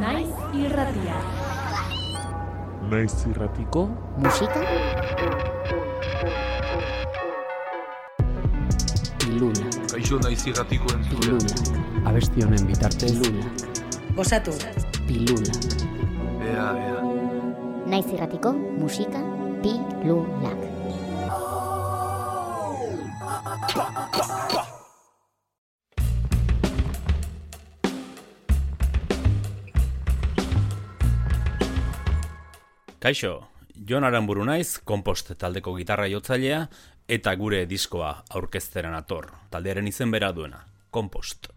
Naiz irratia. Naiz irratiko Musika Pilula Kaixo naiz irratiko entzule. Pilula abesti honen bitartez Pilula Gozatu. Pilula Ea, ea. Naiz irratiko musika Pilulak Kaixo, Jon Aranburu naiz, kompost taldeko gitarra jotzailea, eta gure diskoa aurkezteren ator, taldearen izen bera duena, kompost.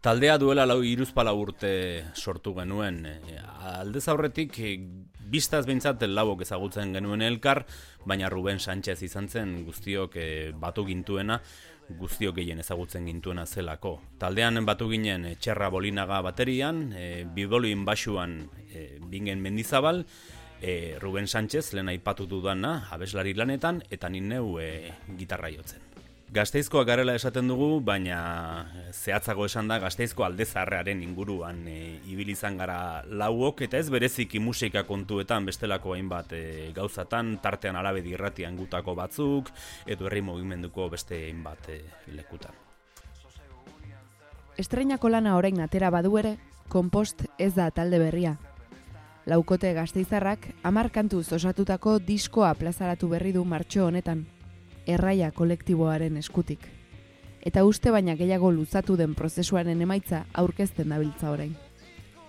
Taldea duela lau iruzpala urte sortu genuen. Aldez aurretik, biztaz behintzat lauok ezagutzen genuen elkar, baina Ruben Sánchez izan zen guztiok e, batu gintuena, guztiok gehien ezagutzen gintuena zelako. Taldean batu ginen e, Txerra Bolinaga baterian, e, Bibolin basuan e, bingen mendizabal, e, Ruben Sánchez lehen aipatu dudana, abeslari lanetan, eta nien e, gitarra jotzen. Gazteizkoa garela esaten dugu, baina zehatzago esan da Gazteizko aldezarrearen inguruan e, ibili izan gara lauok eta ez bereziki musika kontuetan bestelako hainbat e, gauzatan, tartean alabe dirratian gutako batzuk, edo herri mugimenduko beste hainbat e, lekutan. Estreinako lana orain atera badu ere, kompost ez da talde berria. Laukote gazteizarrak hamar kantuz osatutako diskoa plazaratu berri du martxo honetan, erraia kolektiboaren eskutik. Eta uste baina gehiago luzatu den prozesuaren emaitza aurkezten dabiltza orain.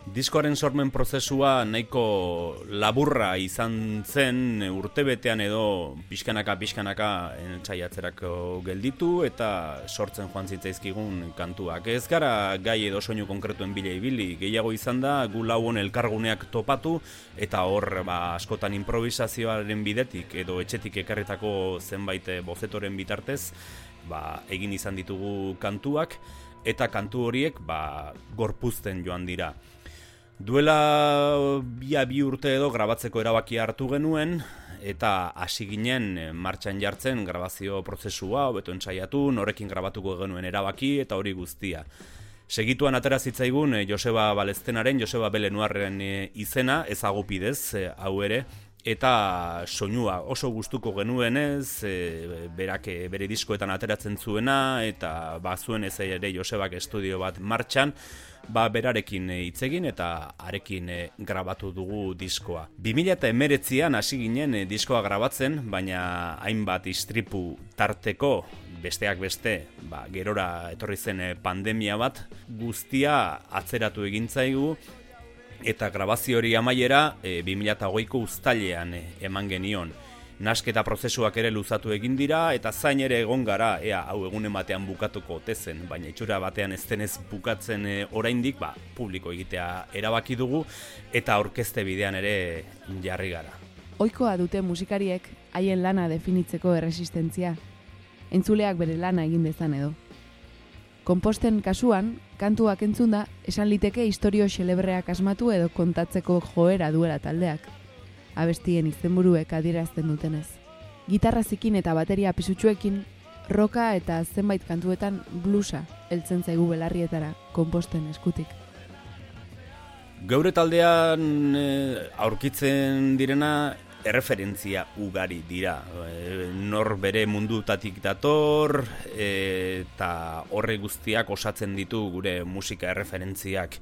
Diskoaren sormen prozesua nahiko laburra izan zen urtebetean edo pixkanaka pixkanaka entzaiatzerako gelditu eta sortzen joan zitzaizkigun kantuak. Ez gara gai edo soinu konkretuen bile ibili, gehiago izan da gu lauon elkarguneak topatu eta hor ba, askotan improvisazioaren bidetik edo etxetik ekarretako zenbait bozetoren bitartez ba, egin izan ditugu kantuak eta kantu horiek ba, gorpuzten joan dira. Duela bia bi urte edo grabatzeko erabaki hartu genuen eta hasi ginen eh, martxan jartzen grabazio prozesua, hobeto entzaiatu, norekin grabatuko genuen erabaki eta hori guztia. Segituan atera zitzaigun eh, Joseba Baleztenaren, Joseba Belenuarren eh, izena, ezagupidez, hau ere, eta soinua oso gustuko genuenez, e, berak bere diskoetan ateratzen zuena, eta bazuen ez ere Josebak estudio bat martxan, ba berarekin hitz egin eta arekin e, grabatu dugu diskoa. 2019an hasi ginen e, diskoa grabatzen, baina hainbat istripu tarteko besteak beste, ba, gerora etorri zen e, pandemia bat, guztia atzeratu egin zaigu eta grabazio hori amaiera e, 2008ko uztailean e, eman genion. Nasketa prozesuak ere luzatu egin dira eta zain ere egon gara, ea hau egunen batean bukatuko otezen, baina itxura batean ez denez bukatzen e, oraindik, ba, publiko egitea erabaki dugu eta orkeste bidean ere jarri gara. Oikoa dute musikariek haien lana definitzeko erresistentzia. Entzuleak bere lana egin dezan edo. Komposten kasuan, kantuak entzunda, esan liteke historio xelebreak asmatu edo kontatzeko joera duela taldeak. Abestien izenburuek adierazten dutenez. Gitarra zikin eta bateria pisutsuekin, roka eta zenbait kantuetan blusa heltzen zaigu belarrietara komposten eskutik. Geure taldean e, aurkitzen direna erreferentzia ugari dira. E, nor bere mundutatik dator eta horre guztiak osatzen ditu gure musika erreferentziak.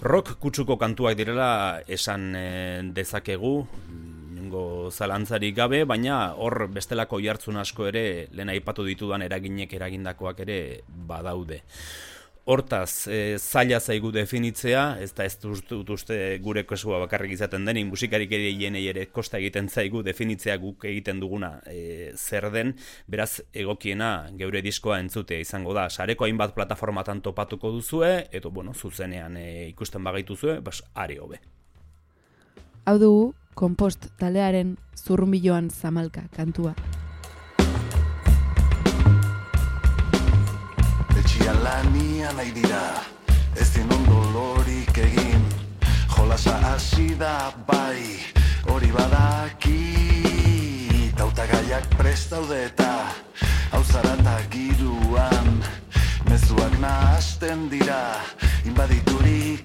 Rock kutsuko kantuak direla esan e, dezakegu, nengo zalantzarik gabe, baina hor bestelako jartzun asko ere lehen aipatu ditudan eraginek eragindakoak ere badaude. Hortaz, e, zaila zaigu definitzea, ez da ez dut uste gure kosua bakarrik izaten denik, musikarik ere hienei ere kosta egiten zaigu definitzea guk egiten duguna e, zer den, beraz egokiena geure diskoa entzutea izango da. Sareko hainbat plataformatan topatuko duzue, edo bueno, zuzenean e, ikusten bagaitu zue, bas, are hobe. Hau dugu, kompost taldearen zurrumbiloan zamalka kantua. Etxia baina nahi dira. Ez din ondolorik egin. Jolasa hasi da bai Hori badaki. Tauta gaiak prestaudeta Hauzarata giruan. Mezuak nahasten dira Inbaditurik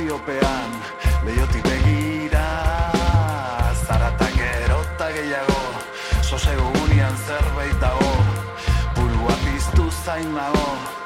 estaziopean Leiotik begira Zaratak erota gehiago Sosegu unian zerbait dago Burua piztu zain nago.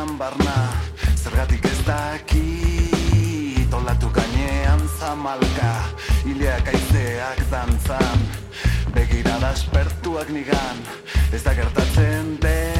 bidean barna Zergatik ez daki Tolatu gainean zamalka Ileak aizeak dantzan Begirada aspertuak nigan Ez da gertatzen den.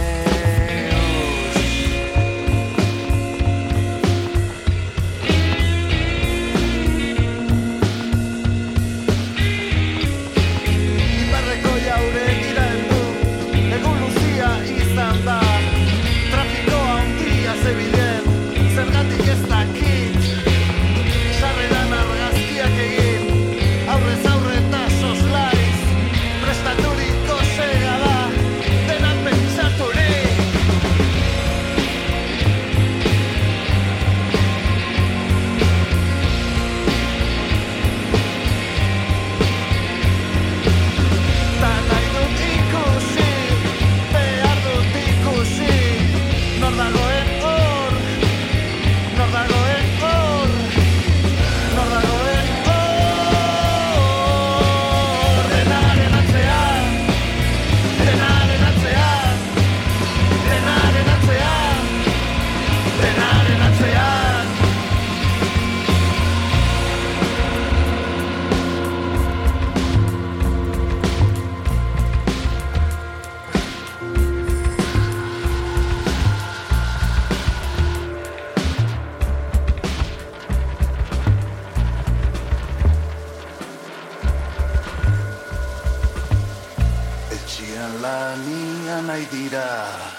Haydira.